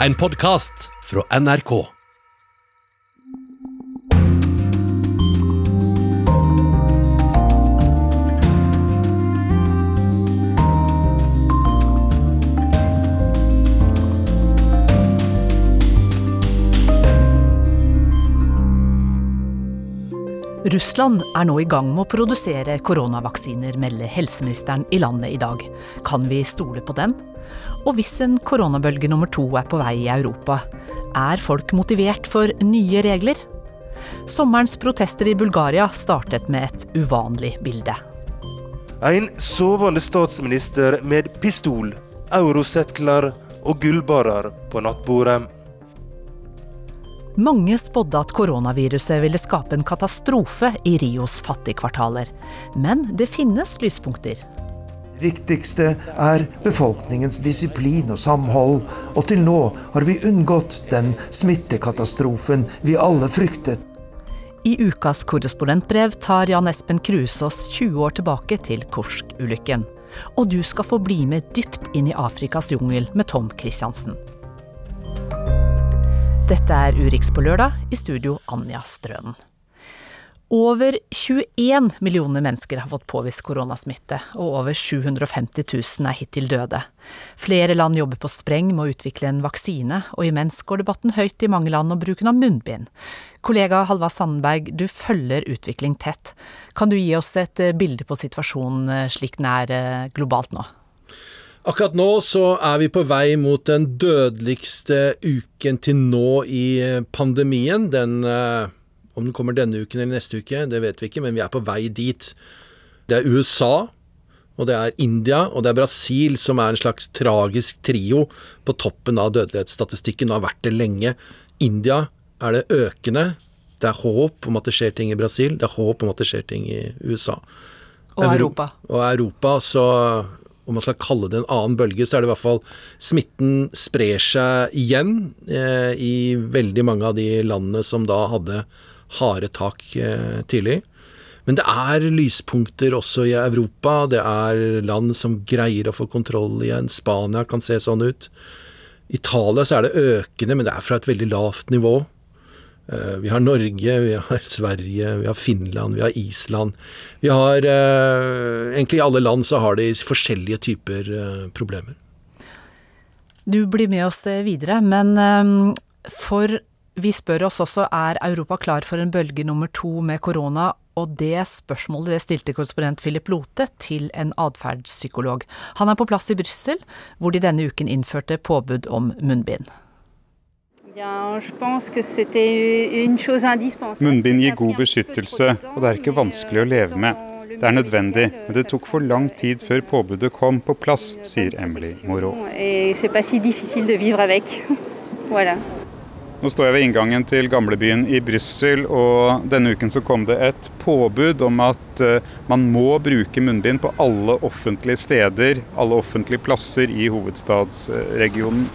En podkast fra NRK. Russland er nå i gang med å produsere koronavaksiner, melder helseministeren i landet i dag. Kan vi stole på dem? Og hvis en koronabølge nummer to er på vei i Europa, er folk motivert for nye regler? Sommerens protester i Bulgaria startet med et uvanlig bilde. En sovende statsminister med pistol, eurosettler og gullbarer på nattbordet. Mange spådde at koronaviruset ville skape en katastrofe i Rios fattigkvartaler. Men det finnes lyspunkter. Det viktigste er befolkningens disiplin og samhold, og til nå har vi unngått den smittekatastrofen vi alle fryktet. I ukas korrespondentbrev tar Jan Espen Krusås 20 år tilbake til Kursk-ulykken. Og du skal få bli med dypt inn i Afrikas jungel med Tom Christiansen. Dette er Urix på lørdag, i studio Anja Strønen. Over 21 millioner mennesker har fått påvist koronasmitte, og over 750 000 er hittil døde. Flere land jobber på spreng med å utvikle en vaksine, og imens går debatten høyt i mange land om bruken av munnbind. Kollega Halva Sandberg, du følger utvikling tett. Kan du gi oss et bilde på situasjonen slik den er globalt nå? Akkurat nå så er vi på vei mot den dødeligste uken til nå i pandemien. Den om den kommer denne uken eller neste uke, det vet vi ikke, men vi er på vei dit. Det er USA, og det er India, og det er Brasil som er en slags tragisk trio på toppen av dødelighetsstatistikken, og har vært det lenge. India er det økende. Det er håp om at det skjer ting i Brasil, det er håp om at det skjer ting i USA. Og Europa. Og Europa, så om man skal kalle det en annen bølge, så er det i hvert fall smitten sprer seg igjen eh, i veldig mange av de landene som da hadde harde tak eh, tidlig. Men det er lyspunkter også i Europa. Det er land som greier å få kontroll igjen. Spania kan se sånn ut. Italia så er det økende, men det er fra et veldig lavt nivå. Uh, vi har Norge, vi har Sverige, vi har Finland, vi har Island. Vi har uh, Egentlig i alle land så har de forskjellige typer problemer. Du blir med oss videre, men for vi spør oss også er Europa klar for en bølge nummer to med korona, og det spørsmålet det stilte korrespondent Philip Lote til en atferdspsykolog. Han er på plass i Brussel, hvor de denne uken innførte påbud om munnbind. Munnbind gir god beskyttelse, og det er ikke vanskelig å leve med. Det er nødvendig, men det tok for lang tid før påbudet kom på plass, sier Emily Moreau. Nå står jeg ved inngangen til gamlebyen i Brussel, og denne uken så kom det et påbud om at man må bruke munnbind på alle offentlige steder, alle offentlige plasser i hovedstadsregionen.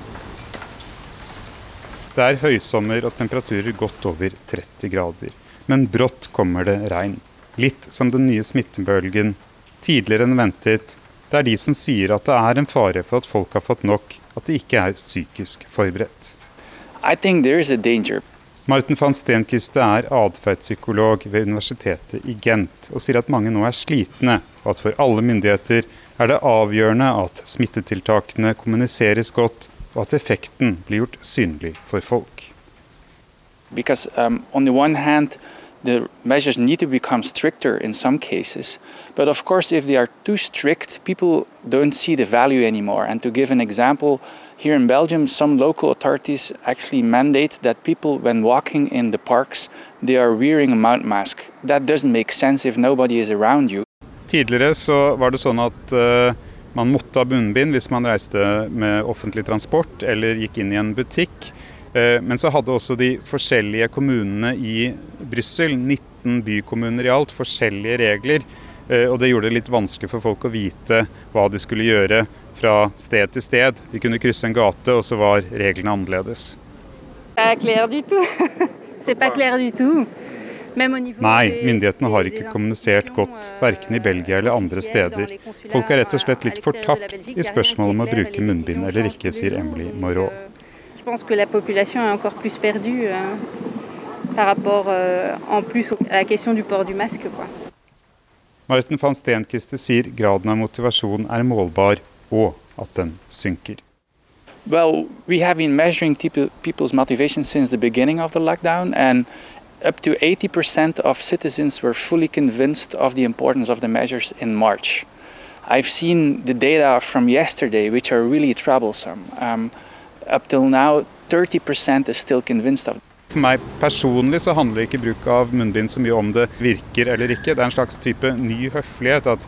Det er høysommer og temperaturer godt over 30 grader. Men brått kommer det regn. Litt som den nye smittebølgen. Tidligere enn ventet. Det er de som sier at det er en fare for at folk har fått nok, at de ikke er psykisk forberedt. Martin van Stenkiste er atferdspsykolog ved Universitetet i Gent, og sier at mange nå er slitne, og at for alle myndigheter er det avgjørende at smittetiltakene kommuniseres godt, og at effekten blir gjort synlig for folk. Because um, on the one hand, the measures need to become stricter in some cases, but of course, if they are too strict, people don't see the value anymore. And to give an example, here in Belgium, some local authorities actually mandate that people, when walking in the parks, they are wearing a mouth mask. That doesn't make sense if nobody is around you. Tidligere så var det sånn at uh, man måtte ha bunnbind hvis man reiste med offentlig transport eller gikk inn i en butikk. Men så hadde også de forskjellige kommunene i Brussel, 19 bykommuner i alt, forskjellige regler. Og det gjorde det litt vanskelig for folk å vite hva de skulle gjøre fra sted til sted. De kunne krysse en gate, og så var reglene annerledes. Nei, myndighetene har ikke kommunisert godt, verken i Belgia eller andre steder. Folk er rett og slett litt fortapt i spørsmålet om å bruke munnbind eller ikke, sier Emily Moreau. Je pense que la population encore plus perdue euh, par rapport euh, en plus à la question du port du masque. Quoi. Van sier graden av motivasjon er målbar, og at den synker. Well, we have been measuring people's motivation since the beginning of the lockdown, and up to 80% of citizens were fully convinced of the importance of the measures in March. I've seen the data from yesterday, which are really troublesome. Um, up till now, 30% is still convinced of For meg personlig så handler ikke bruk av munnbind så mye om det virker eller ikke. Det er en slags type ny høflighet. at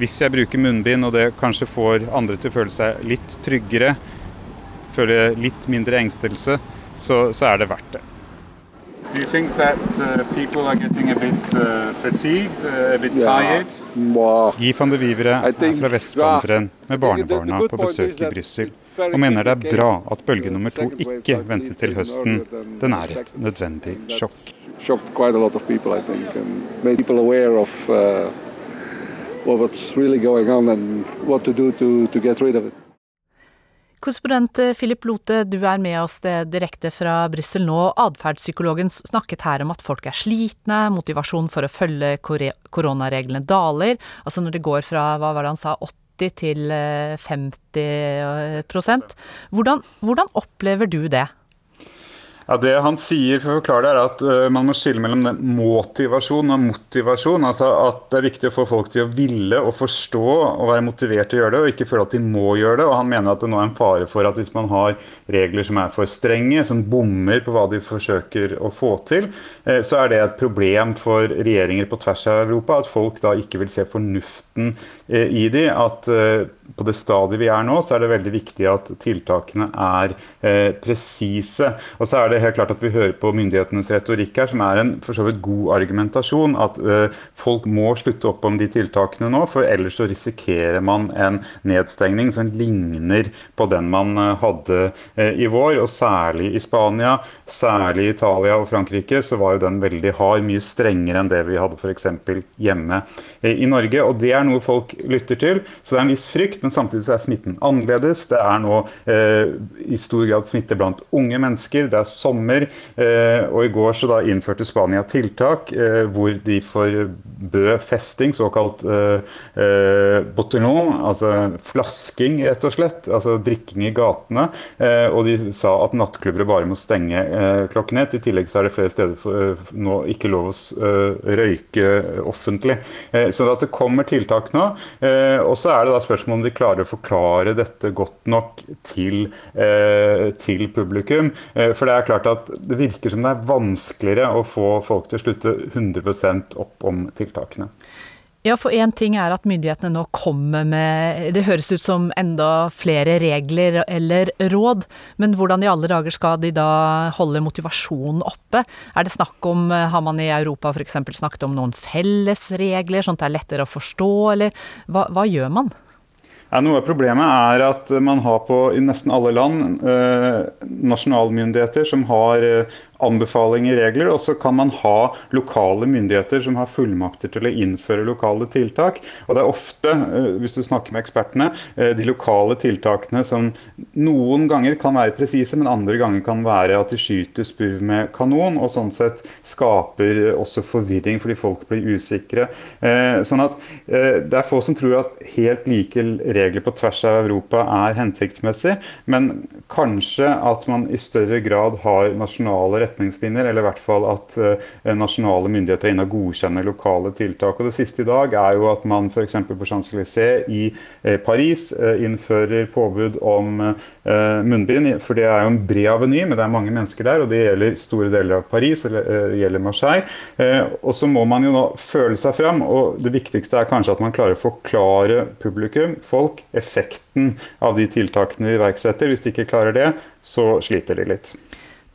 Hvis jeg bruker munnbind og det kanskje får andre til å føle seg litt tryggere, føle litt mindre engstelse, så, så er det verdt det. Do you think that uh, people are getting a bit uh, fatigued, uh, a bit tired? Gi van de Vivere er fra Vestbanteren med barnebarna på besøk i Brussel, og mener det er bra at bølge nummer to ikke venter til høsten. Den er et nødvendig sjokk. Shocked quite a lot of people, I think, and made people aware of uh, what's really going on and what to do to, to get rid of it. Korrespondent eh, Philip Lote, du er med oss direkte fra Brussel nå. Atferdspsykologen snakket her om at folk er slitne, motivasjonen for å følge koronareglene daler. Altså når det går fra, hva var det han sa, 80 til 50 prosent. hvordan, hvordan opplever du det? Ja, Det han sier for å forklare det er at uh, man må skille mellom motivasjon og motivasjon. altså At det er viktig å få folk til å ville og forstå og være motivert til å gjøre det, og ikke føle at de må gjøre det. og Han mener at det nå er en fare for at hvis man har regler som er for strenge, som bommer på hva de forsøker å få til, uh, så er det et problem for regjeringer på tvers av Europa. At folk da ikke vil se fornuften uh, i de. at på det stadiet vi er nå, så er det veldig viktig at tiltakene er presise. Og så er det helt klart at vi hører på myndighetenes retorikk her, som er en for så vidt god argumentasjon. At uh, folk må slutte opp om de tiltakene nå, for ellers så risikerer man en nedstengning som ligner på den man eh, hadde eh, i vår. Og særlig i Spania, særlig i Italia og Frankrike, så var jo den veldig hard, mye strengere enn det vi hadde f.eks. hjemme i Norge. Og det er noe folk lytter til, så det er en viss frykt men samtidig så er smitten annerledes. Det er nå eh, i stor grad smitte blant unge mennesker. Det er sommer. Eh, og i går så da innførte Spania tiltak eh, hvor de forbød festing, såkalt eh, botellon, altså flasking, rett og slett. Altså drikking i gatene. Og de sa at nattklubber bare må stenge klokken ett. I tillegg så er det flere steder nå ikke lov å røyke offentlig. så at det kommer tiltak nå. og så er det da spørsmål om de klarer å forklare dette godt nok til, til publikum. For det er klart at det virker som det er vanskeligere å få folk til å slutte 100 opp om tiltakene. Ja, for én ting er at myndighetene nå kommer med Det høres ut som enda flere regler eller råd, men hvordan i alle dager skal de da holde motivasjonen oppe? Er det snakk om, har man i Europa f.eks. snakket om noen felles regler, sånn at det er lettere å forstå, eller hva, hva gjør man? Ja, noe av problemet er at man har på i nesten alle land eh, nasjonalmyndigheter som har eh, anbefalinger, regler, og så kan man ha lokale myndigheter som har fullmakter til å innføre lokale tiltak. Og det er ofte, eh, hvis du snakker med ekspertene, eh, de lokale tiltakene som noen ganger kan være presise, men andre ganger kan være at de skyter spurv med kanon, og sånn sett skaper også forvirring fordi folk blir usikre. Eh, sånn at det er få som tror at helt like regler på tvers av Europa er hensiktsmessig, men kanskje at man i større grad har nasjonale rettigheter retningslinjer, eller i hvert fall at uh, nasjonale myndigheter er inne og godkjenner lokale tiltak. Og Det siste i dag er jo at man f.eks. på Champs-Élysées i uh, Paris uh, innfører påbud om munnbind. For det er jo en bred aveny, men det er mange mennesker der, og det gjelder store deler av Paris, eller det gjelder Marseille. og så må man jo nå føle seg fram, og det viktigste er kanskje at man klarer å forklare publikum, folk, effekten av de tiltakene de iverksetter. Hvis de ikke klarer det, så sliter de litt.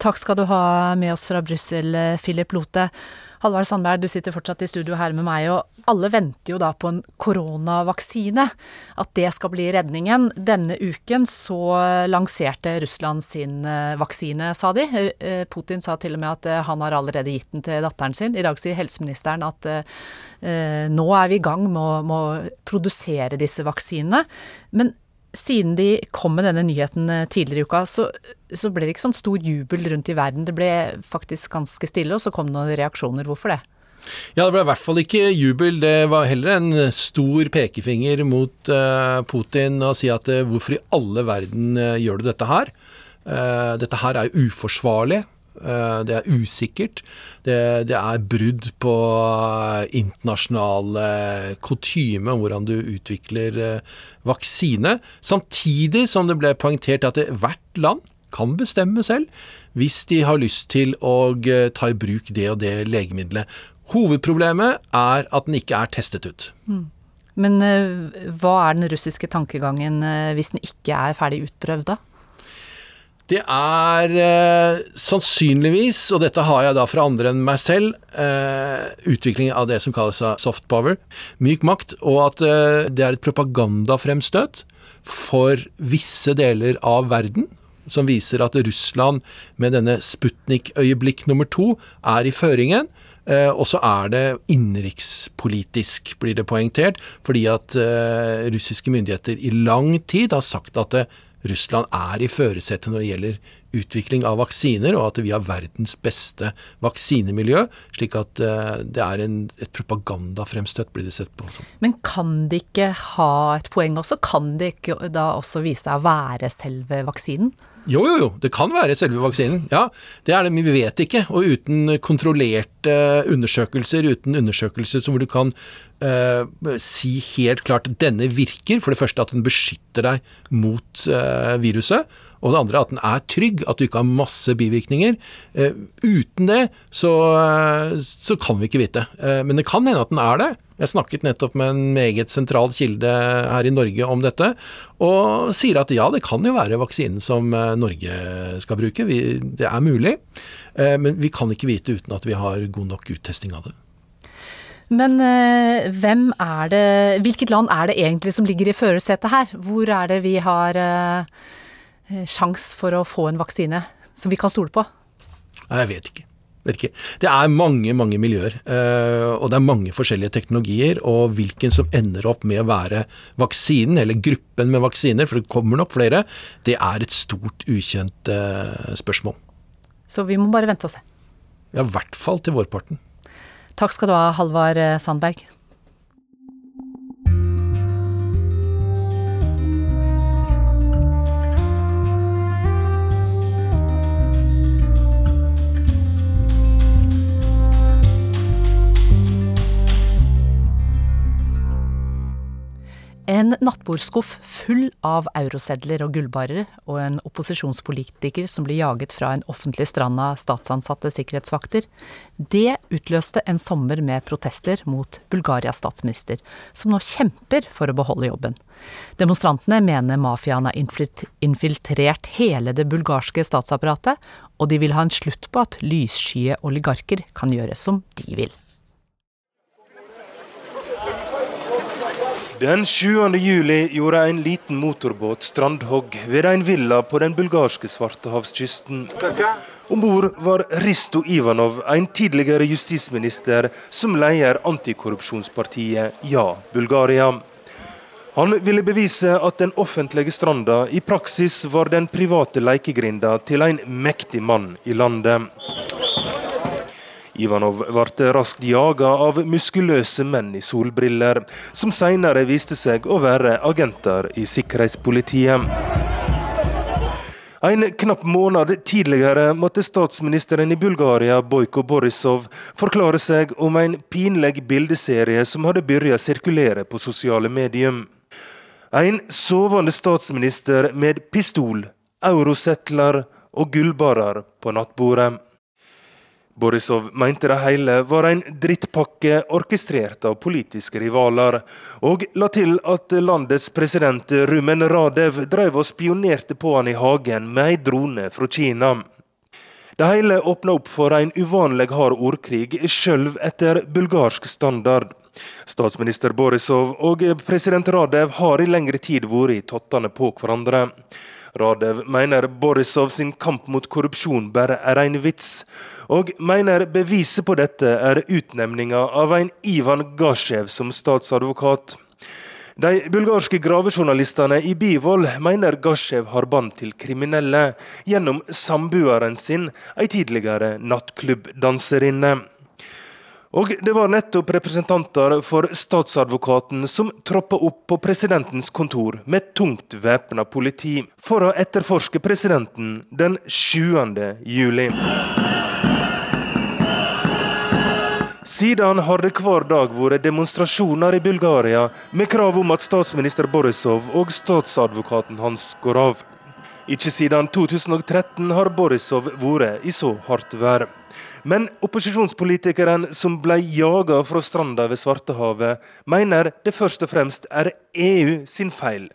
Takk skal du ha med oss fra Brussel, Philip Lote. Halvard Sandberg, du sitter fortsatt i studio her med meg, og alle venter jo da på en koronavaksine. At det skal bli redningen. Denne uken så lanserte Russland sin eh, vaksine, sa de. Eh, Putin sa til og med at eh, han har allerede gitt den til datteren sin. I dag sier helseministeren at nå er vi i gang med å, med å produsere disse vaksinene. Men siden de kom med denne nyheten eh, tidligere i uka, så, så ble det ikke sånn stor jubel rundt i verden. Det ble faktisk ganske stille, og så kom det noen reaksjoner. Hvorfor det? Ja, det ble i hvert fall ikke jubel. Det var heller en stor pekefinger mot uh, Putin og si at uh, hvorfor i alle verden uh, gjør du dette her? dette her er uforsvarlig. Det er usikkert. Det, det er brudd på internasjonale kutyme om hvordan du utvikler vaksine. Samtidig som det ble poengtert at hvert land kan bestemme selv hvis de har lyst til å ta i bruk det og det legemiddelet. Hovedproblemet er at den ikke er testet ut. Mm. Men hva er den russiske tankegangen hvis den ikke er ferdig utprøvd, da? Det er eh, sannsynligvis, og dette har jeg da fra andre enn meg selv, utvikling av det som kalles soft power, myk makt, og at det er et propagandafremstøt for visse deler av verden, som viser at Russland med denne Sputnik-øyeblikk nummer to er i føringen. Eh, og så er det innenrikspolitisk, blir det poengtert, fordi at eh, russiske myndigheter i lang tid har sagt at eh, Russland er i førersetet når det gjelder utvikling av vaksiner, og at vi har verdens beste vaksinemiljø. Slik at det er en, et propagandafremstøt, blir det sett på som. Men kan det ikke ha et poeng også? Kan det ikke da også vise seg å være selve vaksinen? Jo, jo, jo. Det kan være selve vaksinen. Ja, det er det, men vi vet ikke. Og uten kontrollerte undersøkelser, uten undersøkelser hvor du kan uh, si helt klart at denne virker, for det første at den beskytter deg mot uh, viruset, og det andre at den er trygg, at du ikke har masse bivirkninger. Uh, uten det så, så, kan vi ikke vite. men det kan hende at den er det. Jeg snakket nettopp med en meget sentral kilde her i Norge om dette, og sier at ja, det kan jo være vaksinen som eh, Norge skal bruke. Vi, det er mulig, eh, men vi kan ikke vite uten at vi har god nok uttesting av det. Men eh, hvem er det Hvilket land er det egentlig som ligger i førersetet her? Hvor er det vi har sjans for å få en vaksine som vi kan stole på? Jeg vet ikke. Vet ikke. Det er mange, mange miljøer, uh, og det er mange forskjellige teknologier. Og hvilken som ender opp med å være vaksinen, eller gruppen med vaksiner, for det kommer nok flere, det er et stort, ukjent uh, spørsmål. Så vi må bare vente og se. Ja, i hvert fall til vårparten. Takk skal du ha, Halvard Sandberg. En nattbordskuff full av eurosedler og gullbarer, og en opposisjonspolitiker som blir jaget fra en offentlig strand av statsansatte sikkerhetsvakter, det utløste en sommer med protester mot Bulgarias statsminister, som nå kjemper for å beholde jobben. Demonstrantene mener mafiaen har infiltrert hele det bulgarske statsapparatet, og de vil ha en slutt på at lysskye oligarker kan gjøre som de vil. Den 7. juli gjorde en liten motorbåt strandhogg ved en villa på den bulgarske svartehavskysten. Om bord var Risto Ivanov, en tidligere justisminister som leder antikorrupsjonspartiet Ja Bulgaria. Han ville bevise at den offentlige stranda i praksis var den private lekegrinda til en mektig mann i landet. Ivanov ble raskt jaga av muskuløse menn i solbriller, som senere viste seg å være agenter i sikkerhetspolitiet. En knapp måned tidligere måtte statsministeren i Bulgaria, Bojko Borisov, forklare seg om en pinlig bildeserie som hadde begynt å sirkulere på sosiale medier. En sovende statsminister med pistol, eurosettler og gullbarer på nattbordet. Borisov mente det hele var en drittpakke orkestrert av politiske rivaler, og la til at landets president Rumen Radev drev og spionerte på han i hagen med ei drone fra Kina. Det hele åpna opp for en uvanlig hard ordkrig, sjøl etter bulgarsk standard. Statsminister Borisov og president Radev har i lengre tid vært i tottene på hverandre. Radev mener Borisov sin kamp mot korrupsjon bare er en vits, og mener beviset på dette er utnevninga av en Ivan Gasjev som statsadvokat. De bulgarske gravejournalistene i Bivol mener Gasjev har bånd til kriminelle gjennom samboeren sin, ei tidligere nattklubbdanserinne. Og det var nettopp representanter for statsadvokaten som troppa opp på presidentens kontor med tungt væpna politi for å etterforske presidenten den 7. juli. Siden har det hver dag vært demonstrasjoner i Bulgaria med krav om at statsminister Borisov og statsadvokaten hans går av. Ikke siden 2013 har Borisov vært i så hardt vær. Men opposisjonspolitikeren som ble jaga fra stranda ved Svartehavet, mener det først og fremst er EU sin feil.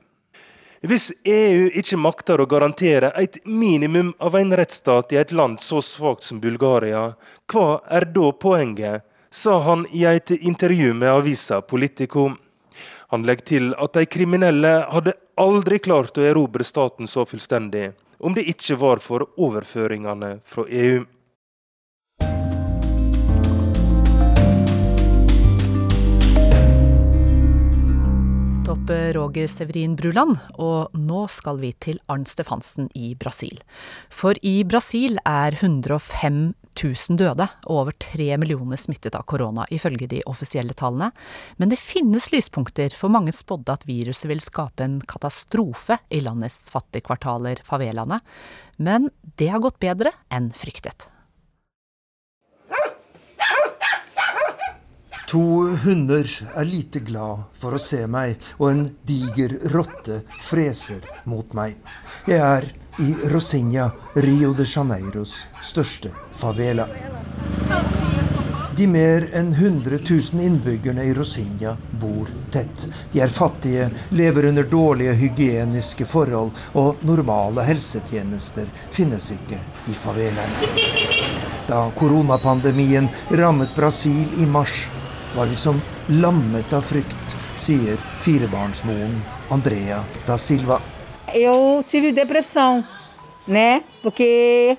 Hvis EU ikke makter å garantere et minimum av en rettsstat i et land så svakt som Bulgaria, hva er da poenget sa han i et intervju med avisa Politico. Han legger til at de kriminelle hadde aldri klart å erobre staten så fullstendig, om det ikke var for overføringene fra EU. Roger Severin Bruland, og nå skal vi til Arn Stefansen i Brasil. For i Brasil er 105 000 døde og over 3 millioner smittet av korona, ifølge de offisielle tallene. Men det finnes lyspunkter, for mange spådde at viruset vil skape en katastrofe i landets fattigkvartaler, favelaene. Men det har gått bedre enn fryktet. To hunder er lite glad for å se meg, og en diger rotte freser mot meg. Jeg er i Rosinha, Rio de Janeiros største favela. De mer enn 100 000 innbyggerne i Rosinha bor tett. De er fattige, lever under dårlige hygieniske forhold, og normale helsetjenester finnes ikke i favelaen. Da koronapandemien rammet Brasil i mars, var vi som lammet av frykt, sier firebarnsmoren Andrea da Silva. Eu tive depressão, né? Porque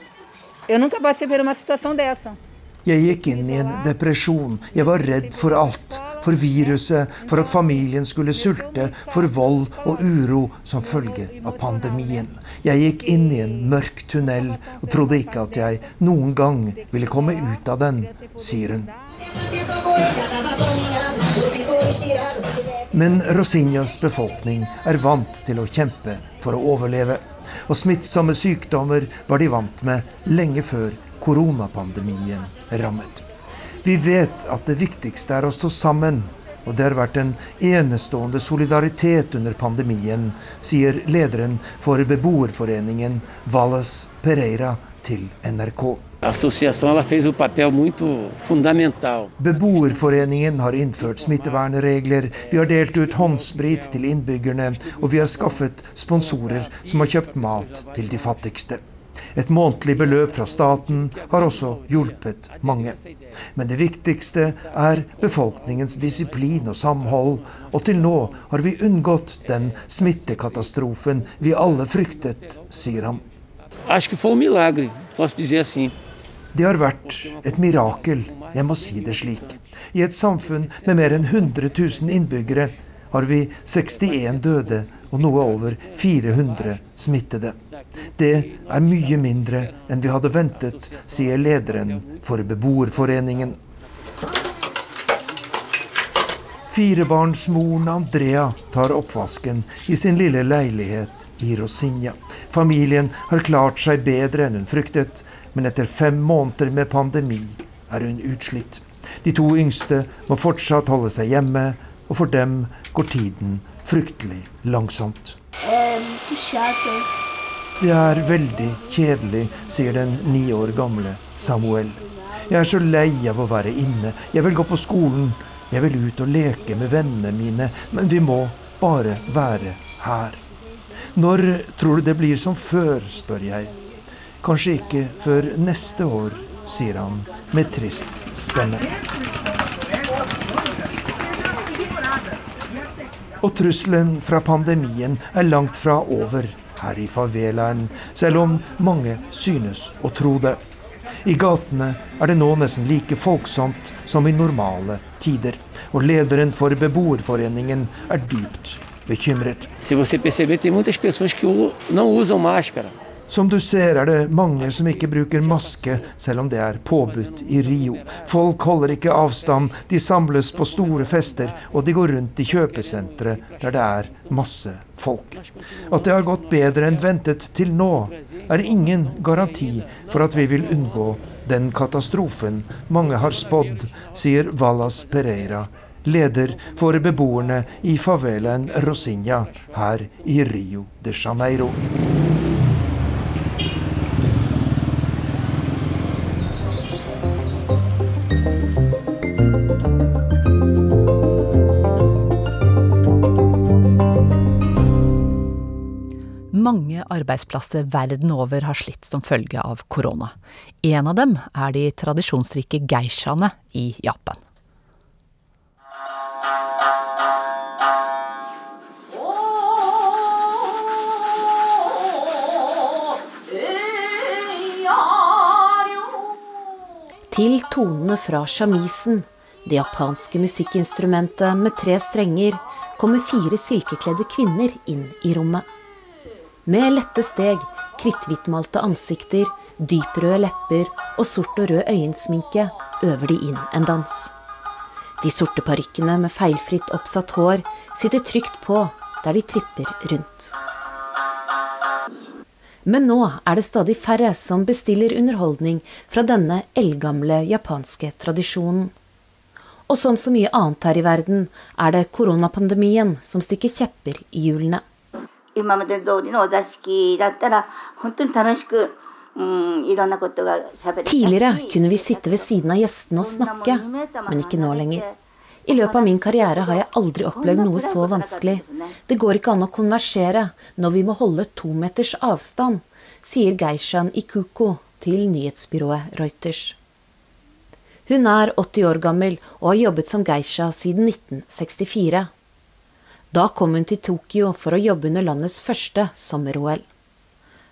eu nunca passei por uma situação dessa. Jeg gikk inn i en depresjon. Jeg var redd for alt. For viruset, for at familien skulle sulte, for vold og uro som følge av pandemien. Jeg gikk inn i en mørk tunnel og trodde ikke at jeg noen gang ville komme ut av den, sier hun. Men Rosinias befolkning er vant til å kjempe for å overleve. Og smittsomme sykdommer var de vant med lenge før koronapandemien rammet. Vi vet at det viktigste er å stå sammen, og det har vært en enestående solidaritet under pandemien, sier lederen for beboerforeningen Valles Pereira til NRK. Beboerforeningen har innført smittevernregler, vi har delt ut håndsprit til innbyggerne, og vi har skaffet sponsorer som har kjøpt mat til de fattigste. Et månedlig beløp fra staten har også hjulpet mange. Men det viktigste er befolkningens disiplin og samhold, og til nå har vi unngått den smittekatastrofen vi alle fryktet, sier han. Acho que foi um milagre, posso dizer assim. Det har vært et mirakel, jeg må si det slik. I et samfunn med mer enn 100 000 innbyggere har vi 61 døde og noe over 400 smittede. Det er mye mindre enn vi hadde ventet, sier lederen for beboerforeningen. Firebarnsmoren Andrea tar oppvasken i sin lille leilighet i Rosinja. Familien har klart seg bedre enn hun fryktet, men etter fem måneder med pandemi er hun utslitt. De to yngste må fortsatt holde seg hjemme, og for dem går tiden fryktelig langsomt. Det er veldig kjedelig, sier den ni år gamle Samuel. Jeg er så lei av å være inne. Jeg vil gå på skolen. Jeg vil ut og leke med vennene mine. Men vi må bare være her. Når tror du det blir som før, spør jeg. Kanskje ikke før neste år, sier han med trist stemme. Og trusselen fra pandemien er langt fra over her i favelaen, selv om mange synes å tro det. I gatene er det nå nesten like folksomt som i normale tider. Og lederen for beboerforeningen er dypt bekymret. Se você perceber, tem muitas pessoas que não usam máscara. Som du ser er det mange som ikke bruker maske, selv om det er påbudt i Rio. Folk holder ikke avstand, de samles på store fester, og de går rundt i kjøpesentre der det er masse folk. At det har gått bedre enn ventet til nå, er ingen garanti for at vi vil unngå den katastrofen mange har spådd, sier Valas Pereira, leder for beboerne i favelaen Rosinha her i Rio de Janeiro. Mange arbeidsplasser verden over har slitt som følge av korona. En av dem er de tradisjonsrike geishaene i Japan. Til tonene fra shamisen, det japanske musikkinstrumentet med tre strenger, kommer fire silkekledde kvinner inn i rommet. Med lette steg, kritthvittmalte ansikter, dyprøde lepper og sort og rød øyensminke øver de inn en dans. De sorte parykkene med feilfritt oppsatt hår sitter trygt på der de tripper rundt. Men nå er det stadig færre som bestiller underholdning fra denne eldgamle japanske tradisjonen. Og som så mye annet her i verden er det koronapandemien som stikker kjepper i hjulene. 今まで通りのお座敷だったら本当に楽しく、うん、いろんなことが喋れたし Tidligere kunne vi sitte ved siden av gjestene og snakke, men ikke nå lenger. I løpet av min karriere har jeg aldri opplevd noe så vanskelig. Det går ikke an å konversere når vi må holde to meters avstand, sier geishaen Ikuko til nyhetsbyrået Reuters. Hun er 80 år gammel og har jobbet som geisha siden 1964. Da kom hun til Tokyo for å jobbe under landets første sommer-OL.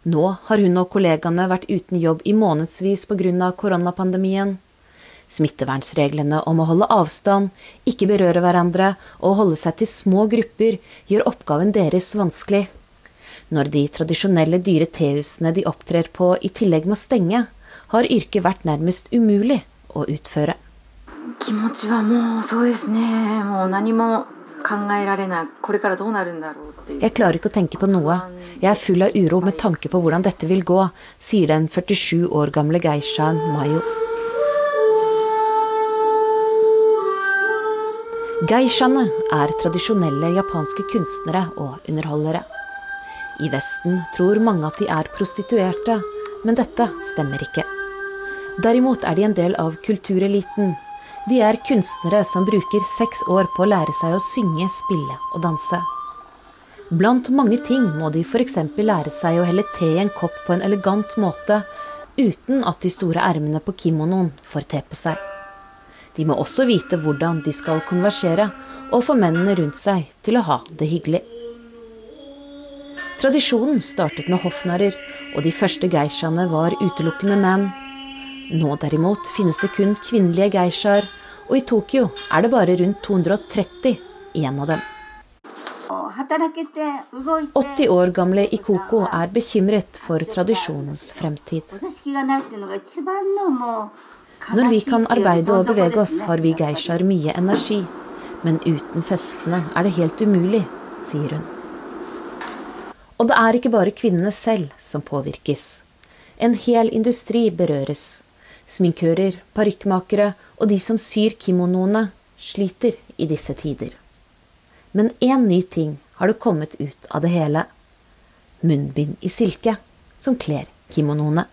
Nå har hun og kollegaene vært uten jobb i månedsvis pga. koronapandemien. Smittevernsreglene om å holde avstand, ikke berøre hverandre og holde seg til små grupper gjør oppgaven deres vanskelig. Når de tradisjonelle dyre tehusene de opptrer på i tillegg må stenge, har yrket vært nærmest umulig å utføre. 気持ちはもうそうですねもう何も jeg klarer ikke å tenke på noe. Jeg er full av uro med tanke på hvordan dette vil gå, sier den 47 år gamle geishaen Mayo. Geishaene er tradisjonelle japanske kunstnere og underholdere. I Vesten tror mange at de er prostituerte, men dette stemmer ikke. Derimot er de en del av kultureliten de er kunstnere som bruker seks år på å lære seg å synge, spille og danse. Blant mange ting må de f.eks. lære seg å helle te i en kopp på en elegant måte, uten at de store ermene på kimonoen får te på seg. De må også vite hvordan de skal konversere, og få mennene rundt seg til å ha det hyggelig. Tradisjonen startet med hoffnarrer, og de første geishaene var utelukkende menn. Nå derimot finnes det kun kvinnelige geishaer, og i Tokyo er det bare rundt 230 igjen av dem. 80 år gamle Ikoko er bekymret for tradisjonens fremtid. Når vi kan arbeide og bevege oss, har vi geishaer mye energi. Men uten festene er det helt umulig, sier hun. Og det er ikke bare kvinnene selv som påvirkes. En hel industri berøres. Sminkører, parykkmakere og de som syr kimonoene, sliter i disse tider. Men én ny ting har det kommet ut av det hele. Munnbind i silke som kler kimonoene.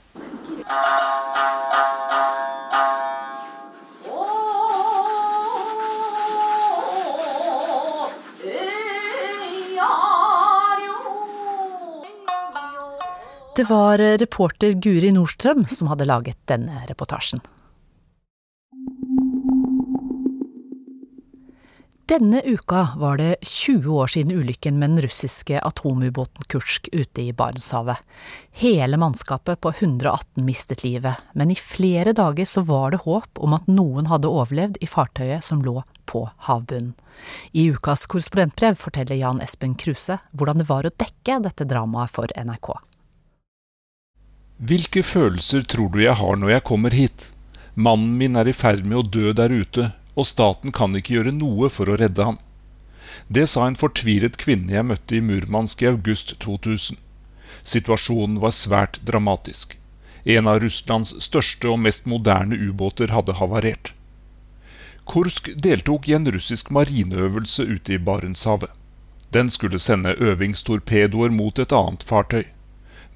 Det var reporter Guri Nordstrøm som hadde laget denne reportasjen. Denne uka var det 20 år siden ulykken med den russiske atomubåten Kursk ute i Barentshavet. Hele mannskapet på 118 mistet livet, men i flere dager så var det håp om at noen hadde overlevd i fartøyet som lå på havbunnen. I ukas korrespondentbrev forteller Jan Espen Kruse hvordan det var å dekke dette dramaet for NRK. Hvilke følelser tror du jeg har når jeg kommer hit? Mannen min er i ferd med å dø der ute, og staten kan ikke gjøre noe for å redde ham. Det sa en fortvilet kvinne jeg møtte i Murmansk i august 2000. Situasjonen var svært dramatisk. En av Russlands største og mest moderne ubåter hadde havarert. Kursk deltok i en russisk marineøvelse ute i Barentshavet. Den skulle sende øvingstorpedoer mot et annet fartøy.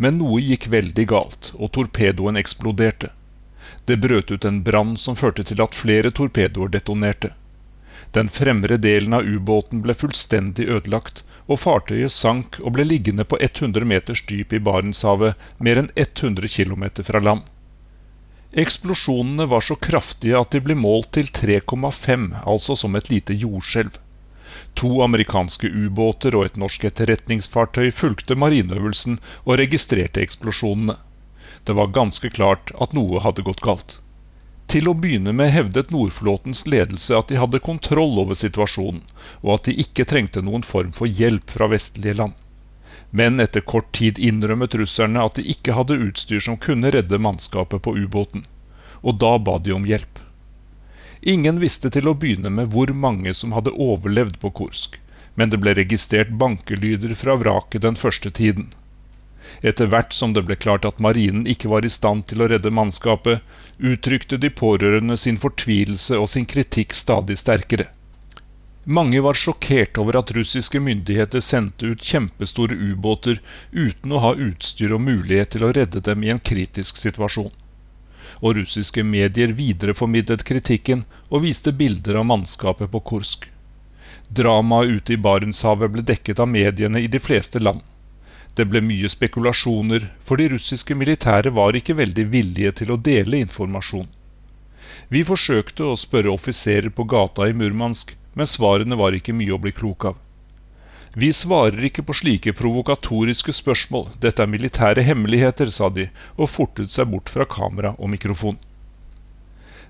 Men noe gikk veldig galt, og torpedoen eksploderte. Det brøt ut en brann som førte til at flere torpedoer detonerte. Den fremre delen av ubåten ble fullstendig ødelagt, og fartøyet sank og ble liggende på 100 meters dyp i Barentshavet, mer enn 100 km fra land. Eksplosjonene var så kraftige at de ble målt til 3,5, altså som et lite jordskjelv. To amerikanske ubåter og et norsk etterretningsfartøy fulgte marineøvelsen og registrerte eksplosjonene. Det var ganske klart at noe hadde gått galt. Til å begynne med hevdet Nordflåtens ledelse at de hadde kontroll over situasjonen, og at de ikke trengte noen form for hjelp fra vestlige land. Men etter kort tid innrømmet russerne at de ikke hadde utstyr som kunne redde mannskapet på ubåten. Og da ba de om hjelp. Ingen visste til å begynne med hvor mange som hadde overlevd på Kursk, men det ble registrert bankelyder fra vraket den første tiden. Etter hvert som det ble klart at marinen ikke var i stand til å redde mannskapet, uttrykte de pårørende sin fortvilelse og sin kritikk stadig sterkere. Mange var sjokkert over at russiske myndigheter sendte ut kjempestore ubåter uten å ha utstyr og mulighet til å redde dem i en kritisk situasjon. Og russiske medier videreformidlet kritikken og viste bilder av mannskapet på Kursk. Dramaet ute i Barentshavet ble dekket av mediene i de fleste land. Det ble mye spekulasjoner, for de russiske militære var ikke veldig villige til å dele informasjon. Vi forsøkte å spørre offiserer på gata i Murmansk, men svarene var ikke mye å bli klok av. Vi svarer ikke på slike provokatoriske spørsmål, dette er militære hemmeligheter, sa de, og fortet seg bort fra kamera og mikrofon.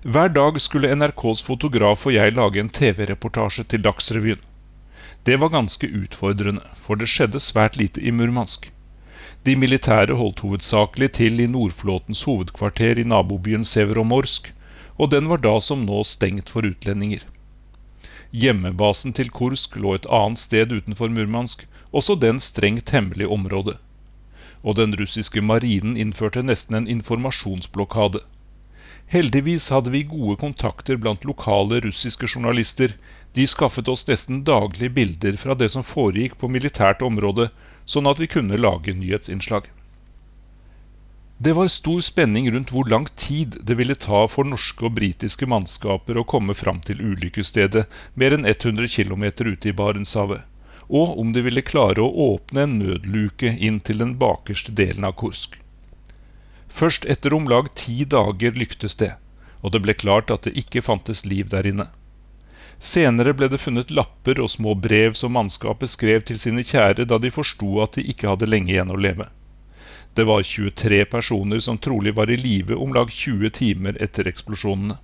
Hver dag skulle NRKs fotograf og jeg lage en TV-reportasje til Dagsrevyen. Det var ganske utfordrende, for det skjedde svært lite i Murmansk. De militære holdt hovedsakelig til i Nordflåtens hovedkvarter i nabobyen Severomorsk, og den var da som nå stengt for utlendinger. Hjemmebasen til Kursk lå et annet sted utenfor Murmansk, også den strengt hemmelig område. Og den russiske marinen innførte nesten en informasjonsblokade. Heldigvis hadde vi gode kontakter blant lokale russiske journalister, de skaffet oss nesten daglig bilder fra det som foregikk på militært område, sånn at vi kunne lage nyhetsinnslag. Det var stor spenning rundt hvor lang tid det ville ta for norske og britiske mannskaper å komme fram til ulykkesstedet mer enn 100 km ute i Barentshavet, og om de ville klare å åpne en nødluke inn til den bakerste delen av Kursk. Først etter om lag ti dager lyktes det, og det ble klart at det ikke fantes liv der inne. Senere ble det funnet lapper og små brev som mannskapet skrev til sine kjære da de forsto at de ikke hadde lenge igjen å leve. Det var 23 personer som trolig var i live om lag 20 timer etter eksplosjonene.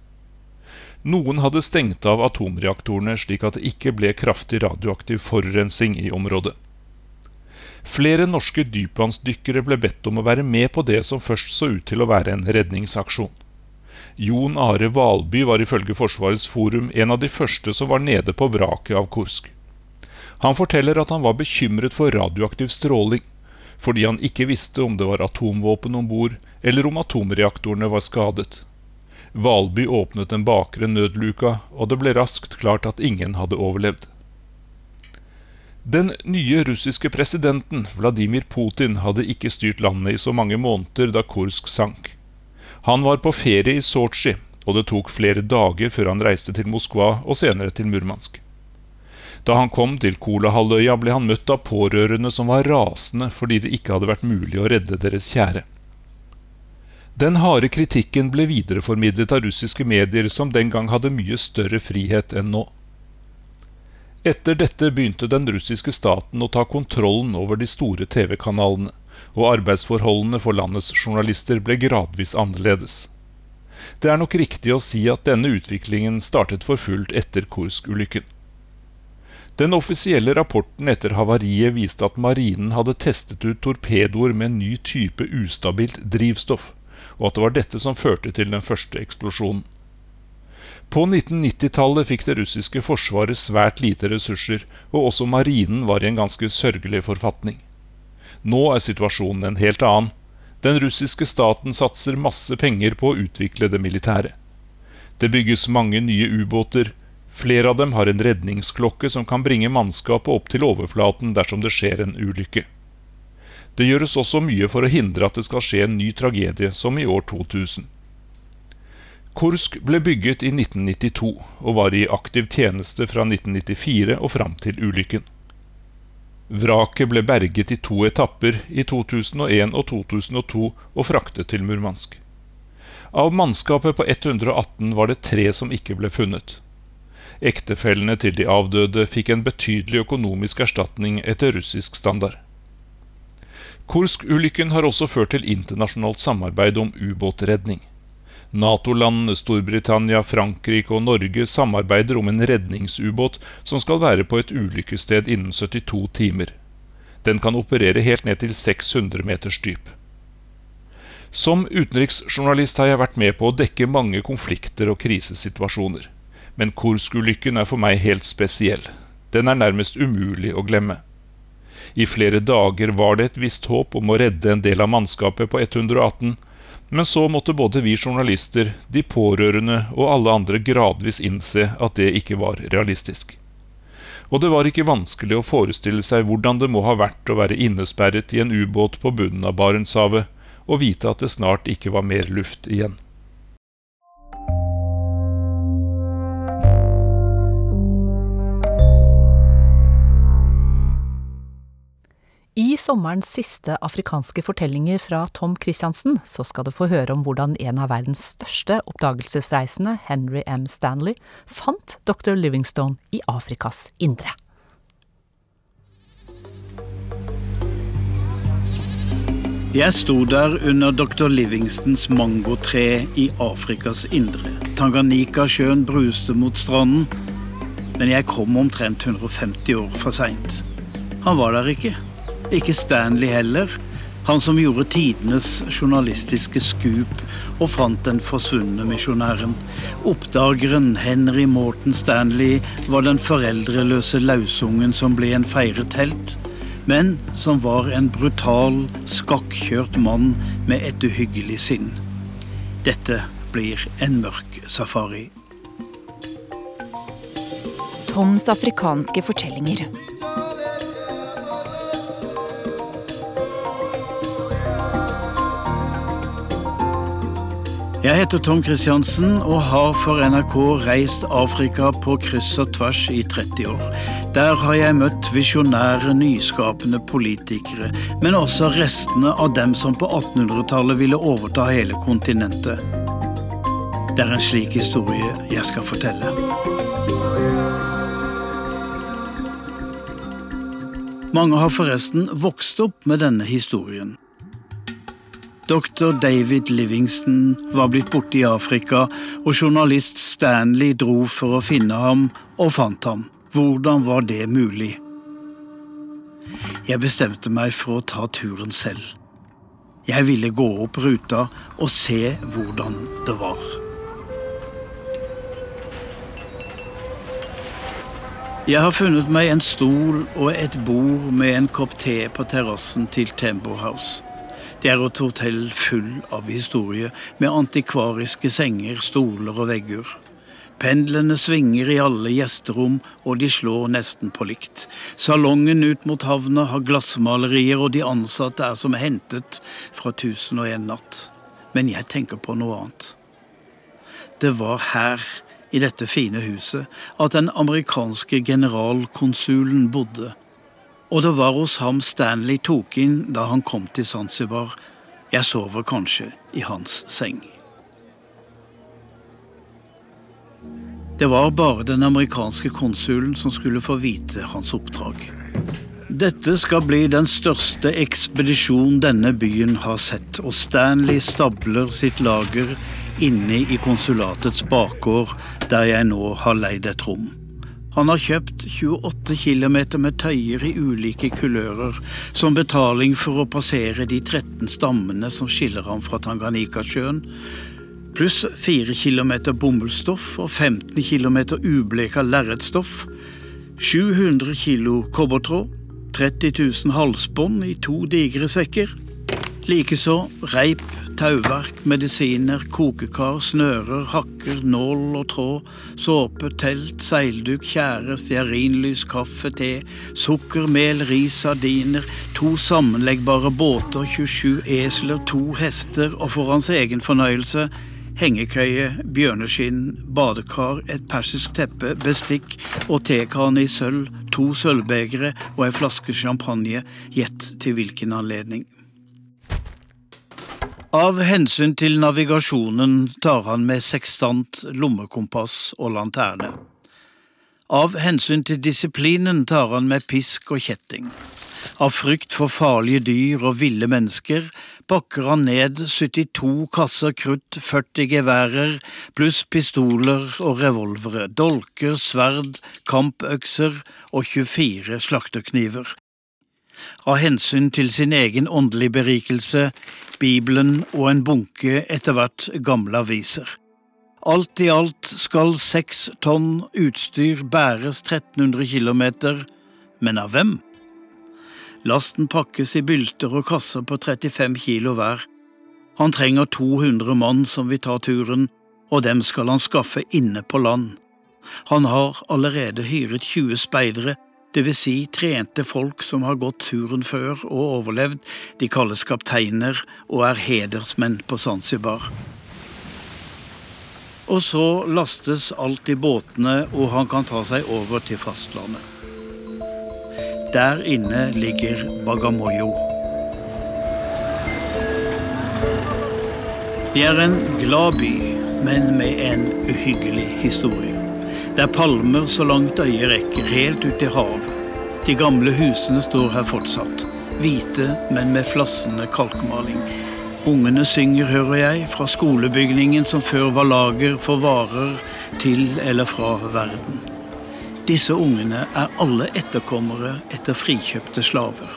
Noen hadde stengt av atomreaktorene slik at det ikke ble kraftig radioaktiv forurensing i området. Flere norske dypvannsdykkere ble bedt om å være med på det som først så ut til å være en redningsaksjon. Jon Are Valby var ifølge Forsvarets forum en av de første som var nede på vraket av Kursk. Han forteller at han var bekymret for radioaktiv stråling, fordi han ikke visste om det var atomvåpen om bord, eller om atomreaktorene var skadet. Valby åpnet den bakre nødluka, og det ble raskt klart at ingen hadde overlevd. Den nye russiske presidenten, Vladimir Putin, hadde ikke styrt landet i så mange måneder da Kursk sank. Han var på ferie i Sotsji, og det tok flere dager før han reiste til Moskva og senere til Murmansk. Da han kom til Kolahalvøya, ble han møtt av pårørende som var rasende fordi det ikke hadde vært mulig å redde deres kjære. Den harde kritikken ble videreformidlet av russiske medier som den gang hadde mye større frihet enn nå. Etter dette begynte den russiske staten å ta kontrollen over de store TV-kanalene, og arbeidsforholdene for landets journalister ble gradvis annerledes. Det er nok riktig å si at denne utviklingen startet for fullt etter Kursk-ulykken. Den offisielle rapporten etter havariet viste at marinen hadde testet ut torpedoer med en ny type ustabilt drivstoff, og at det var dette som førte til den første eksplosjonen. På 1990-tallet fikk det russiske forsvaret svært lite ressurser, og også marinen var i en ganske sørgelig forfatning. Nå er situasjonen en helt annen. Den russiske staten satser masse penger på å utvikle det militære. Det bygges mange nye ubåter. Flere av dem har en redningsklokke som kan bringe mannskapet opp til overflaten dersom det skjer en ulykke. Det gjøres også mye for å hindre at det skal skje en ny tragedie, som i år 2000. Kursk ble bygget i 1992 og var i aktiv tjeneste fra 1994 og fram til ulykken. Vraket ble berget i to etapper i 2001 og 2002 og fraktet til Murmansk. Av mannskapet på 118 var det tre som ikke ble funnet. Ektefellene til de avdøde fikk en betydelig økonomisk erstatning etter russisk standard. Kursk-ulykken har også ført til internasjonalt samarbeid om ubåtredning. Nato-landene Storbritannia, Frankrike og Norge samarbeider om en redningsubåt som skal være på et ulykkessted innen 72 timer. Den kan operere helt ned til 600 meters dyp. Som utenriksjournalist har jeg vært med på å dekke mange konflikter og krisesituasjoner. Men Kursk-ulykken er for meg helt spesiell. Den er nærmest umulig å glemme. I flere dager var det et visst håp om å redde en del av mannskapet på 118, men så måtte både vi journalister, de pårørende og alle andre gradvis innse at det ikke var realistisk. Og det var ikke vanskelig å forestille seg hvordan det må ha vært å være innesperret i en ubåt på bunnen av Barentshavet og vite at det snart ikke var mer luft igjen. I sommerens siste afrikanske fortellinger fra Tom Christiansen så skal du få høre om hvordan en av verdens største oppdagelsesreisende, Henry M. Stanley, fant dr. Livingstone i Afrikas indre. Jeg sto der under dr. Livingstons mangotre i Afrikas indre. Tanganyika-sjøen bruste mot stranden, men jeg kom omtrent 150 år for seint. Han var der ikke. Ikke Stanley heller, han som gjorde tidenes journalistiske skup og fant den forsvunne misjonæren. Oppdageren Henry Morton Stanley var den foreldreløse lausungen som ble en feiret helt, men som var en brutal, skakkjørt mann med et uhyggelig sinn. Dette blir en mørk safari. Toms afrikanske fortellinger. Jeg heter Tom Christiansen og har for NRK reist Afrika på kryss og tvers i 30 år. Der har jeg møtt visjonære, nyskapende politikere, men også restene av dem som på 1800-tallet ville overta hele kontinentet. Det er en slik historie jeg skal fortelle. Mange har forresten vokst opp med denne historien. Dr. David Livingston var blitt borte i Afrika, og journalist Stanley dro for å finne ham, og fant ham. Hvordan var det mulig? Jeg bestemte meg for å ta turen selv. Jeg ville gå opp ruta og se hvordan det var. Jeg har funnet meg en stol og et bord med en kopp te på terrassen til Tembo House. Det er et hotell full av historie, med antikvariske senger, stoler og vegger. Pendlene svinger i alle gjesterom, og de slår nesten på likt. Salongen ut mot havna har glassmalerier, og de ansatte er som hentet fra Tusen og en natt. Men jeg tenker på noe annet. Det var her, i dette fine huset, at den amerikanske generalkonsulen bodde og det var hos ham Stanley tok inn da han kom til Zanzibar. Jeg sover kanskje i hans seng. Det var bare den amerikanske konsulen som skulle få vite hans oppdrag. Dette skal bli den største ekspedisjon denne byen har sett, og Stanley stabler sitt lager inne i konsulatets bakgård, der jeg nå har leid et rom. Han har kjøpt 28 km med tøyer i ulike kulører, som betaling for å passere de 13 stammene som skiller ham fra Tanganyikasjøen, pluss 4 km bomullsstoff og 15 km ubleka lerretstoff, 700 kg kobbertråd, 30 000 halsbånd i to digre sekker, likeså reip, tauverk, medisiner, kokekar, snører, hakker, nål og tråd, såpe, telt, seilduk, tjære, stearinlys, kaffe, te, sukker, mel, ris, sardiner, to sammenleggbare båter, 27 esler, to hester og for hans egen fornøyelse hengekøye, bjørneskinn, badekar, et persisk teppe, bestikk og tekane i sølv, to sølvbegre og ei flaske champagne, gjett til hvilken anledning. Av hensyn til navigasjonen tar han med sekstant, lommekompass og lanterne. Av hensyn til disiplinen tar han med pisk og kjetting. Av frykt for farlige dyr og ville mennesker pakker han ned 72 kasser krutt, 40 geværer pluss pistoler og revolvere, dolker, sverd, kampøkser og 24 slakterkniver. Av hensyn til sin egen åndelige berikelse, Bibelen og en bunke etter hvert gamle aviser. Alt i alt skal seks tonn utstyr bæres 1300 km, men av hvem? Lasten pakkes i bylter og kasser på 35 kilo hver. Han trenger 200 mann som vil ta turen, og dem skal han skaffe inne på land. Han har allerede hyret 20 speidere, dvs. Si trente folk som har gått turen før og overlevd, de kalles kapteiner og er hedersmenn på Zanzibar. Og så lastes alt i båtene, og han kan ta seg over til fastlandet. Der inne ligger Bagamoyo. Det er en glad by, men med en uhyggelig historie. Det er palmer så langt øyet rekker, helt ut i havet. De gamle husene står her fortsatt, hvite, men med flassende kalkmaling. Ungene synger, hører jeg, fra skolebygningen som før var lager for varer til eller fra verden. Disse ungene er alle etterkommere etter frikjøpte slaver.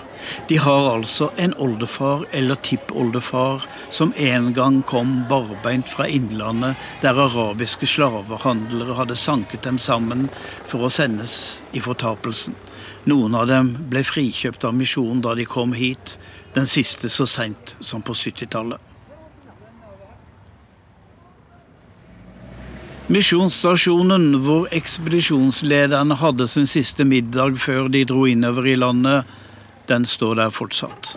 De har altså en oldefar eller tippoldefar som en gang kom barbeint fra innlandet, der arabiske slavehandlere hadde sanket dem sammen for å sendes i fortapelsen. Noen av dem ble frikjøpt av misjonen da de kom hit, den siste så seint som på 70-tallet. Misjonsstasjonen, hvor ekspedisjonslederne hadde sin siste middag før de dro innover i landet, den står der fortsatt.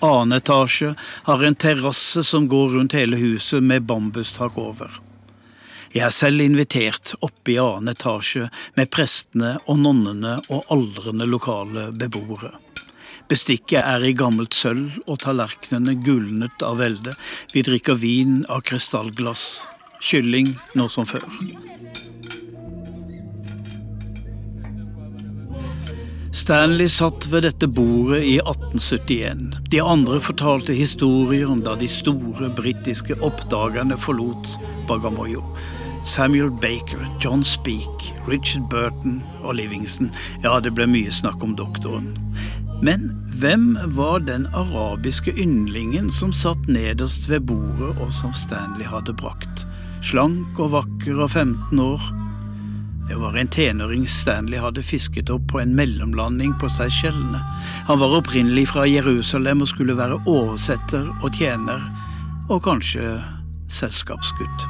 Annen etasje har en terrasse som går rundt hele huset med bambustak over. Jeg er selv invitert oppe i annen etasje med prestene og nonnene og aldrende lokale beboere. Bestikket er i gammelt sølv og tallerkenene gulnet av velde. Vi drikker vin av krystallglass kylling nå som før. Stanley satt ved dette bordet i 1871. De andre fortalte historier om da de store britiske oppdagerne forlot Bagamoyo. Samuel Baker, John Speak, Richard Burton og Livingston. Ja, det ble mye snakk om doktoren. Men hvem var den arabiske yndlingen som satt nederst ved bordet, og som Stanley hadde brakt? Slank og vakker og 15 år. Det var en tenåring Stanley hadde fisket opp på en mellomlanding på Seychellene. Han var opprinnelig fra Jerusalem og skulle være oversetter og tjener, og kanskje selskapsgutt.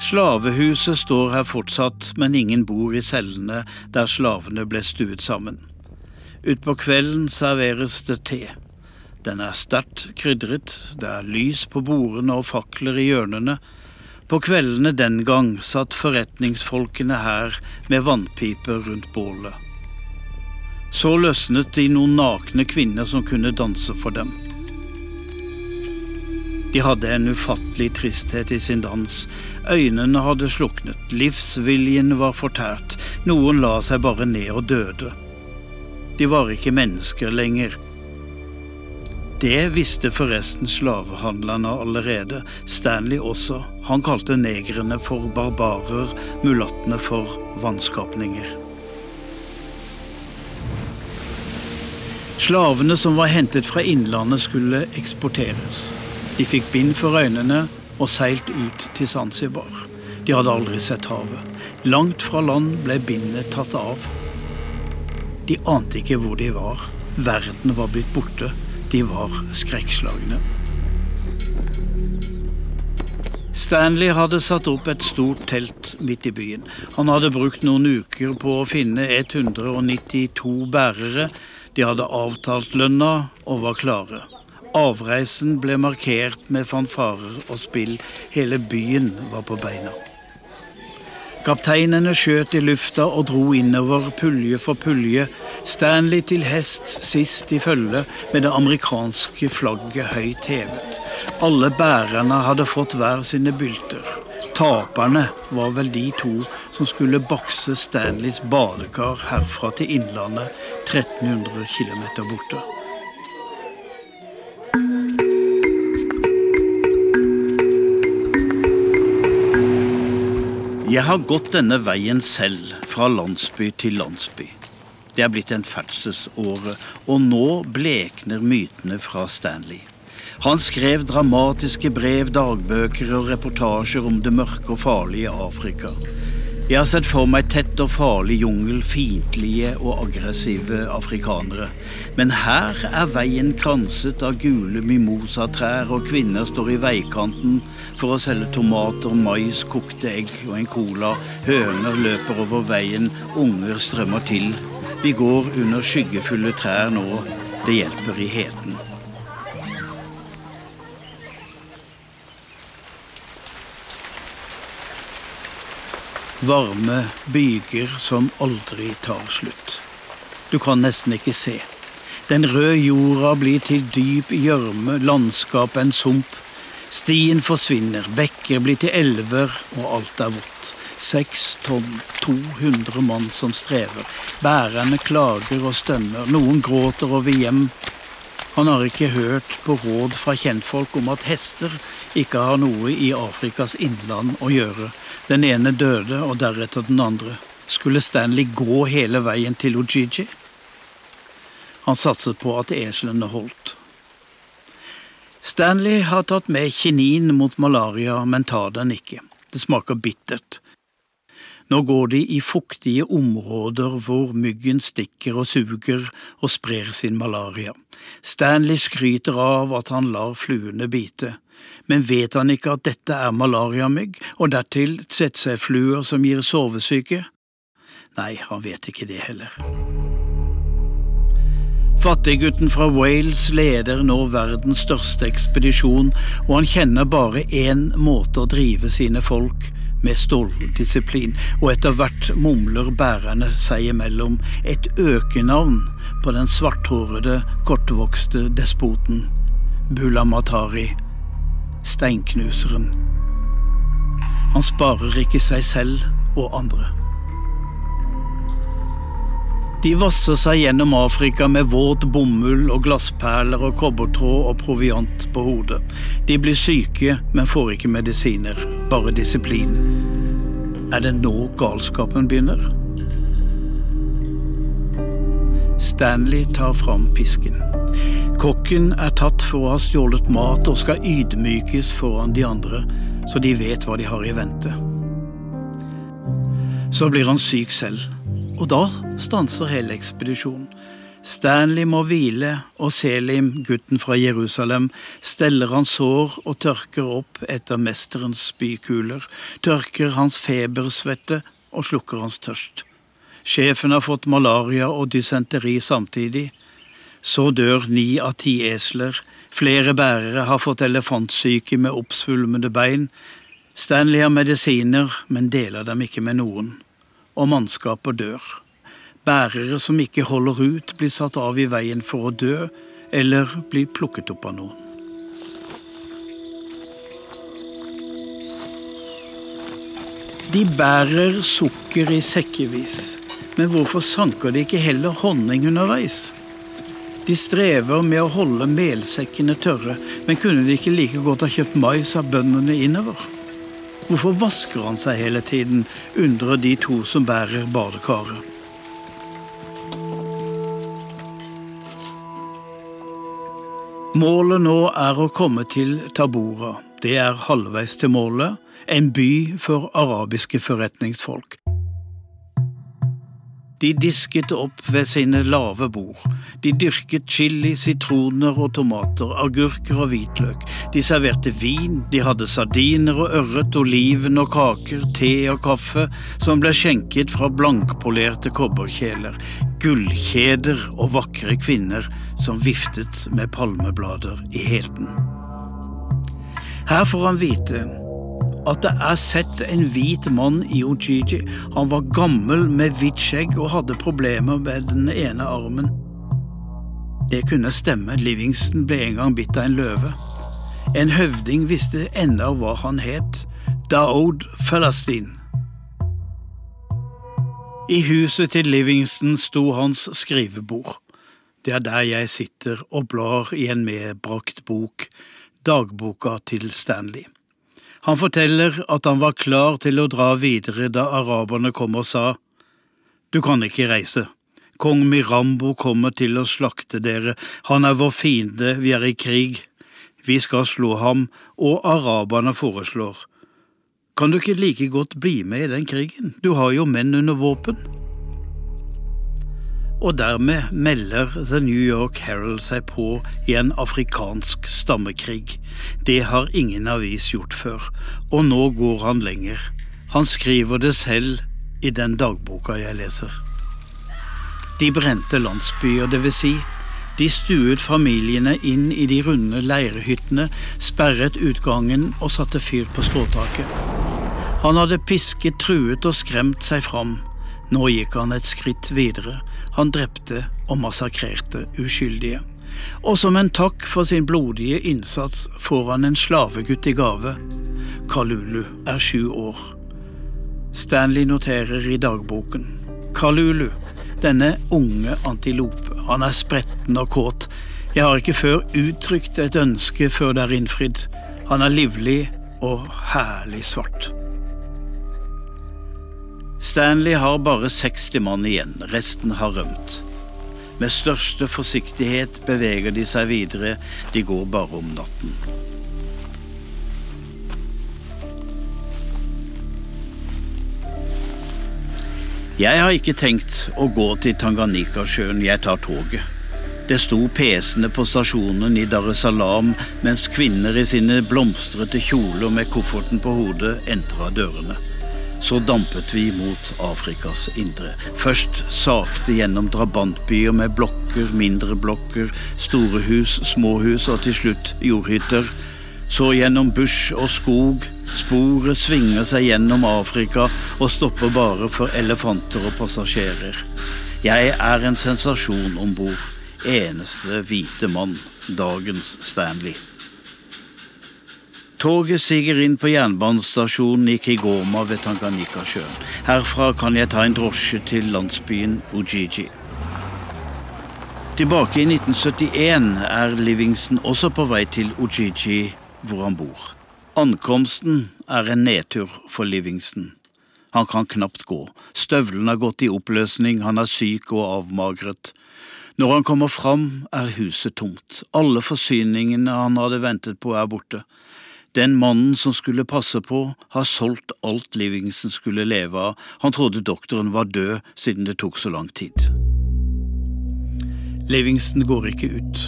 Slavehuset står her fortsatt, men ingen bor i cellene der slavene ble stuet sammen. Utpå kvelden serveres det te. Den er sterkt krydret, det er lys på bordene og fakler i hjørnene. På kveldene den gang satt forretningsfolkene her med vannpiper rundt bålet. Så løsnet de noen nakne kvinner som kunne danse for dem. De hadde en ufattelig tristhet i sin dans. Øynene hadde sluknet, livsviljen var fortært. Noen la seg bare ned og døde. De var ikke mennesker lenger. Det visste forresten slavehandlerne allerede, Stanley også. Han kalte negrene for barbarer, mulattene for vannskapninger. Slavene som var hentet fra innlandet, skulle eksporteres. De fikk bind for øynene og seilt ut til Zanzibar. De hadde aldri sett havet. Langt fra land ble bindet tatt av. De ante ikke hvor de var. Verden var blitt borte. De var skrekkslagne. Stanley hadde satt opp et stort telt midt i byen. Han hadde brukt noen uker på å finne 192 bærere. De hadde avtalt lønna og var klare. Avreisen ble markert med fanfarer og spill. Hele byen var på beina. Kapteinene skjøt i lufta og dro innover pulje for pulje, Stanley til hest sist i følge med det amerikanske flagget høyt hevet. Alle bærerne hadde fått hver sine bylter. Taperne var vel de to som skulle bakse Stanleys badekar herfra til Innlandet, 1300 km borte. Jeg har gått denne veien selv, fra landsby til landsby. Det er blitt en ferdselsåre, og nå blekner mytene fra Stanley. Han skrev dramatiske brev, dagbøker og reportasjer om det mørke og farlige Afrika. Jeg har sett for meg tett og farlig jungel, fiendtlige og aggressive afrikanere. Men her er veien kranset av gule mimosatrær, og kvinner står i veikanten for å selge tomater, mais, kokte egg og en cola. Høner løper over veien, unger strømmer til. Vi går under skyggefulle trær nå. Det hjelper i heten. Varme byger som aldri tar slutt. Du kan nesten ikke se. Den røde jorda blir til dyp gjørme, landskapet en sump. Stien forsvinner, bekker blir til elver, og alt er vått. Seks tonn, 200 mann som strever. Bærerne klager og stønner, noen gråter over hjem. Han har ikke hørt på råd fra kjentfolk om at hester ikke har noe i Afrikas innland å gjøre. Den ene døde, og deretter den andre. Skulle Stanley gå hele veien til Ujiji? Han satset på at eslene holdt. Stanley har tatt med kinin mot malaria, men tar den ikke. Det smaker bittert. Nå går de i fuktige områder hvor myggen stikker og suger og sprer sin malaria. Stanley skryter av at han lar fluene bite. Men vet han ikke at dette er malariamygg, og dertil tsetse-fluer som gir sovesyke? Nei, han vet ikke det heller. Fattiggutten fra Wales leder nå verdens største ekspedisjon, og han kjenner bare én måte å drive sine folk med ståldisiplin, og etter hvert mumler bærerne seg imellom et økenavn på den svarthårede, kortvokste despoten Bulamatari steinknuseren. Han sparer ikke seg selv og andre. De vasser seg gjennom Afrika med våt bomull og glassperler og kobbertråd og proviant på hodet. De blir syke, men får ikke medisiner, bare disiplin. Er det nå galskapen begynner? Stanley tar fram pisken. Kokken er tatt for å ha stjålet mat og skal ydmykes foran de andre, så de vet hva de har i vente. Så blir han syk selv, og da stanser hele ekspedisjonen. Stanley må hvile, og Selim, gutten fra Jerusalem, steller hans sår og tørker opp etter mesterens spykuler, tørker hans febersvette og slukker hans tørst. Sjefen har fått malaria og dysenteri samtidig, så dør ni av ti esler. Flere bærere har fått elefantsyke med oppsvulmede bein. Stanley har medisiner, men deler dem ikke med noen og mannskaper dør. Bærere som ikke holder ut, blir satt av i veien for å dø, eller blir plukket opp av noen. De bærer sukker i sekkevis, men hvorfor sanker de ikke heller honning underveis? De strever med å holde melsekkene tørre, men kunne de ikke like godt ha kjøpt mais av bøndene innover? Hvorfor vasker han seg hele tiden, undrer de to som bærer badekaret. Målet nå er å komme til Tabora. Det er halvveis til målet, en by for arabiske forretningsfolk. De disket opp ved sine lave bord. De dyrket chili, sitroner og tomater, agurker og hvitløk. De serverte vin, de hadde sardiner og ørret, oliven og kaker, te og kaffe, som ble skjenket fra blankpolerte kobberkjeler, gullkjeder og vakre kvinner som viftet med palmeblader i helten. Her får han vite at det er sett en hvit mann i Ojiji. Han var gammel med hvitt skjegg og hadde problemer med den ene armen. Det kunne stemme, Livingston ble en gang bitt av en løve. En høvding visste enda hva han het, Daoud Falastin. I huset til Livingston sto hans skrivebord. Det er der jeg sitter og blar i en medbrakt bok, dagboka til Stanley. Han forteller at han var klar til å dra videre da araberne kom og sa Du kan ikke reise. Kong Mirambo kommer til å slakte dere, han er vår fiende, vi er i krig. Vi skal slå ham, og araberne foreslår. Kan du ikke like godt bli med i den krigen, du har jo menn under våpen? Og dermed melder The New York Herald seg på i en afrikansk stammekrig. Det har ingen avis gjort før, og nå går han lenger. Han skriver det selv i den dagboka jeg leser. De brente landsbyer, vil si, de stuet familiene inn i de runde leirehyttene, sperret utgangen og satte fyr på stråtaket. Han hadde pisket, truet og skremt seg fram. Nå gikk han et skritt videre. Han drepte og massakrerte uskyldige. Og som en takk for sin blodige innsats får han en slavegutt i gave. Kalulu er sju år. Stanley noterer i dagboken. Kalulu, denne unge antilope, han er spretten og kåt. Jeg har ikke før uttrykt et ønske før det er innfridd. Han er livlig og herlig svart. Stanley har bare 60 mann igjen, resten har rømt. Med største forsiktighet beveger de seg videre, de går bare om natten. Jeg har ikke tenkt å gå til Tanganyikasjøen, jeg tar toget. Det sto pesende på stasjonen i Dar es Salaam mens kvinner i sine blomstrete kjoler med kofferten på hodet entra dørene så dampet vi mot Afrikas indre. Først sakte gjennom drabantbyer med blokker, mindre blokker, store hus, små hus og til slutt jordhytter. Så gjennom bush og skog. Sporet svinger seg gjennom Afrika og stopper bare for elefanter og passasjerer. Jeg er en sensasjon om bord. Eneste hvite mann. Dagens Stanley. Toget siger inn på jernbanestasjonen i Kigoma ved Tanganyikasjøen. Herfra kan jeg ta en drosje til landsbyen Ujiji. Tilbake i 1971 er Livingston også på vei til Ujiji, hvor han bor. Ankomsten er en nedtur for Livingston. Han kan knapt gå. Støvlene har gått i oppløsning, han er syk og avmagret. Når han kommer fram, er huset tomt. Alle forsyningene han hadde ventet på, er borte. Den mannen som skulle passe på, har solgt alt Livingston skulle leve av, han trodde doktoren var død siden det tok så lang tid. Livingston går ikke ut.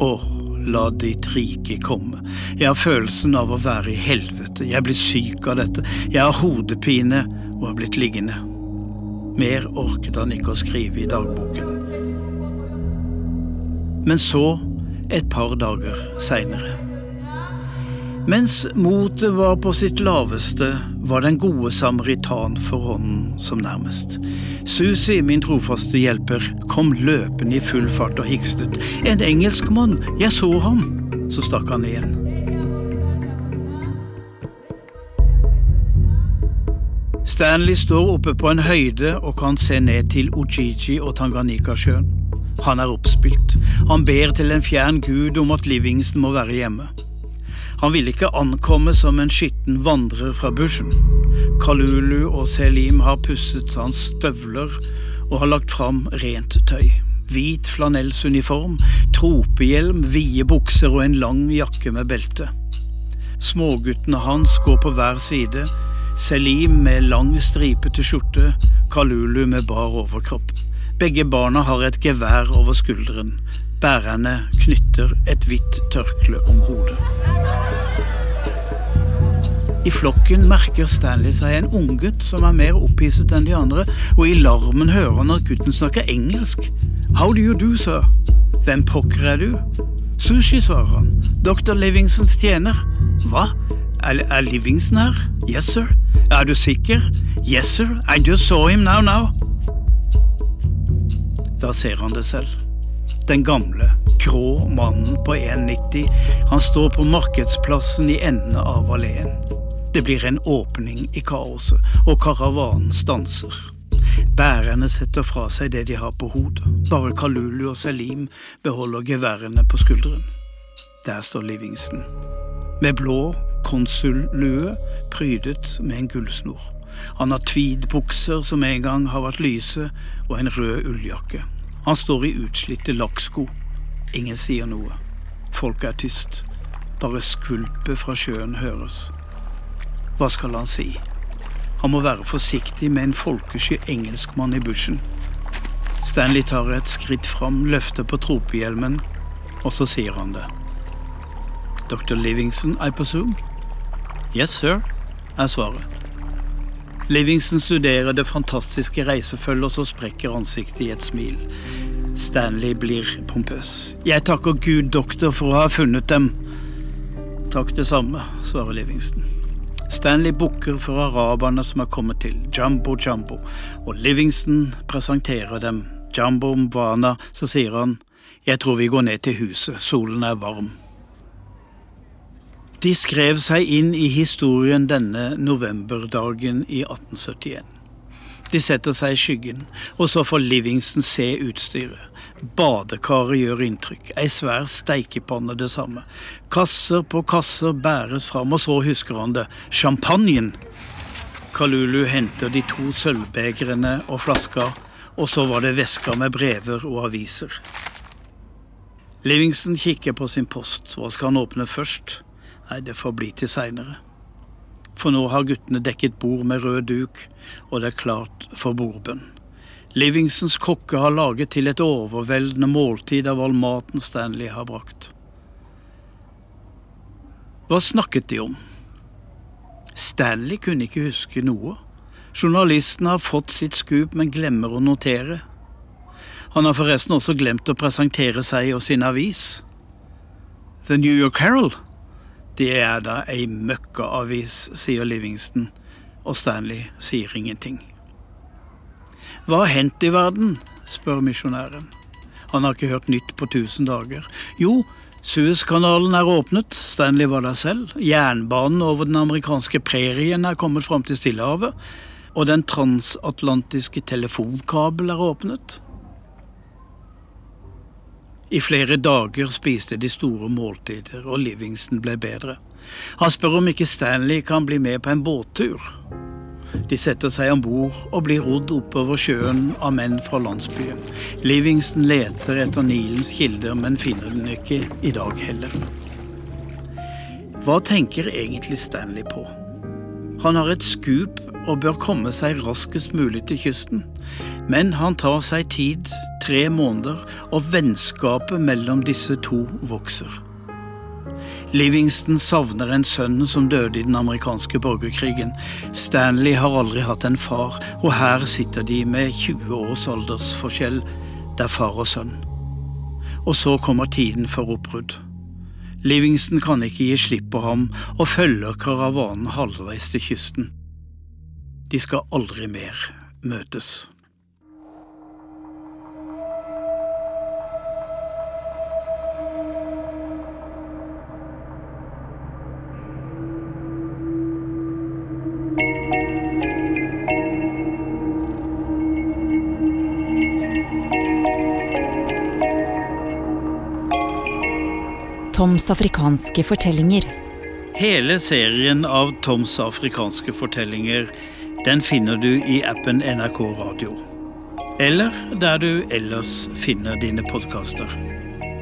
Åh, la ditt rike komme. Jeg har følelsen av å være i helvete, jeg blir syk av dette, jeg har hodepine og har blitt liggende. Mer orket han ikke å skrive i dagboken. Men så, et par dager seinere mens motet var på sitt laveste, var den gode samaritan for hånden som nærmest. Susi, min trofaste hjelper, kom løpende i full fart og hikstet. En engelskmann, jeg så ham! Så stakk han igjen. Stanley står oppe på en høyde og kan se ned til Ojiji og Tanganyikasjøen. Han er oppspilt. Han ber til en fjern gud om at Livingston må være hjemme. Han vil ikke ankomme som en skitten vandrer fra bushen. Kalulu og Selim har pusset hans støvler og har lagt fram rent tøy. Hvit flanellsuniform, tropehjelm, vide bukser og en lang jakke med belte. Småguttene hans går på hver side, Selim med lang, stripete skjorte, Kalulu med bar overkropp. Begge barna har et gevær over skulderen. Bærerne knytter et hvitt tørkle om hodet. I flokken merker Stanley seg en unggutt som er mer opphisset enn de andre, og i larmen hører han at gutten snakker engelsk. How do you do, sir? Hvem pokker er du? Sushi, svarer han. Dr. Livingsons tjener. Hva? Er, er Livingson her? Yes, sir. Er du sikker? Yes, sir. I just saw him now, now. Da ser han det selv. Den gamle, grå mannen på 1,90. Han står på markedsplassen i enden av alleen. Det blir en åpning i kaoset, og karavanen stanser. Bærerne setter fra seg det de har på hodet. Bare Kalulu og Selim beholder geværene på skulderen. Der står Livingston. Med blå konsullue prydet med en gullsnor. Han har tweedbukser som en gang har vært lyse, og en rød ulljakke. Han står i utslitte lakksko. Ingen sier noe. Folk er tyst. Bare skvulpet fra sjøen høres. Hva skal han si? Han må være forsiktig med en folkesky engelskmann i bushen. Stanley tar et skritt fram, løfter på tropehjelmen, og så sier han det. Dr. Livingston, I presume? Yes, sir, er svaret. Livingston studerer det fantastiske reisefølget, og så sprekker ansiktet i et smil. Stanley blir pompøs. Jeg takker Gud, doktor, for å ha funnet dem. Takk det samme, svarer Livingston. Stanley bukker for araberne som er kommet til, Jumbo Jumbo, og Livingston presenterer dem. Jumbo Mwana, så sier han, jeg tror vi går ned til huset, solen er varm. De skrev seg inn i historien denne novemberdagen i 1871. De setter seg i skyggen, og så får Livingston se utstyret. Badekaret gjør inntrykk, ei svær steikepanne det samme. Kasser på kasser bæres fram, og så husker han det. Champagnen! Kalulu henter de to sølvbegrene og flaska, og så var det veska med brever og aviser. Livingston kikker på sin post. Hva skal han åpne først? Nei, det får bli til seinere. For nå har guttene dekket bord med rød duk, og det er klart for bordbønn. Livingsons kokke har laget til et overveldende måltid av all maten Stanley har brakt. Hva snakket de om? Stanley kunne ikke huske noe. Journalisten har fått sitt skup, men glemmer å notere. Han har forresten også glemt å presentere seg og sin avis. The New York Herald det er da ei møkkaavis, sier Livingston, og Stanley sier ingenting. Hva har hendt i verden? spør misjonæren. Han har ikke hørt nytt på tusen dager. Jo, Suezkanalen er åpnet, Stanley var der selv. Jernbanen over den amerikanske prærien er kommet fram til Stillehavet. Og den transatlantiske telefonkabel er åpnet. I flere dager spiste de store måltider, og Livingston ble bedre. Han spør om ikke Stanley kan bli med på en båttur. De setter seg om bord og blir rodd oppover sjøen av menn fra landsbyen. Livingston leter etter Nilens kilder, men finner den ikke i dag heller. Hva tenker egentlig Stanley på? Han har et skup og bør komme seg raskest mulig til kysten. Men han tar seg tid, tre måneder, og vennskapet mellom disse to vokser. Livingston savner en sønn som døde i den amerikanske borgerkrigen. Stanley har aldri hatt en far, og her sitter de med 20 års aldersforskjell, Det er far og sønn. Og så kommer tiden for oppbrudd. Livingston kan ikke gi slipp på ham, og følger karavanen halvveis til kysten. De skal aldri mer møtes. Toms afrikanske fortellinger. Hele serien av Toms afrikanske fortellinger den finner du i appen NRK Radio. Eller der du ellers finner dine podkaster.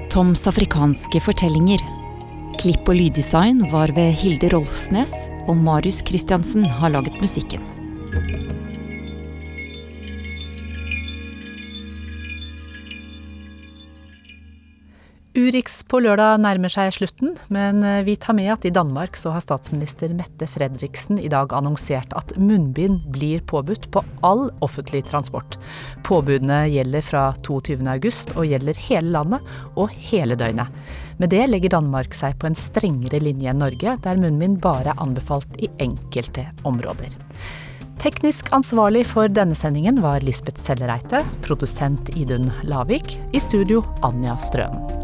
Toms afrikanske fortellinger. Klipp og lyddesign var ved Hilde Rolfsnes, og Marius Christiansen har laget musikken. Urix på lørdag nærmer seg slutten, men eh, vi tar med at i Danmark så har statsminister Mette Fredriksen i dag annonsert at munnbind blir påbudt på all offentlig transport. Påbudene gjelder fra 22.8 og gjelder hele landet og hele døgnet. Med det legger Danmark seg på en strengere linje enn Norge, der munnbind bare er anbefalt i enkelte områder. Teknisk ansvarlig for denne sendingen var Lisbeth Sellereite, produsent Idun Lavik, i studio Anja Strøm.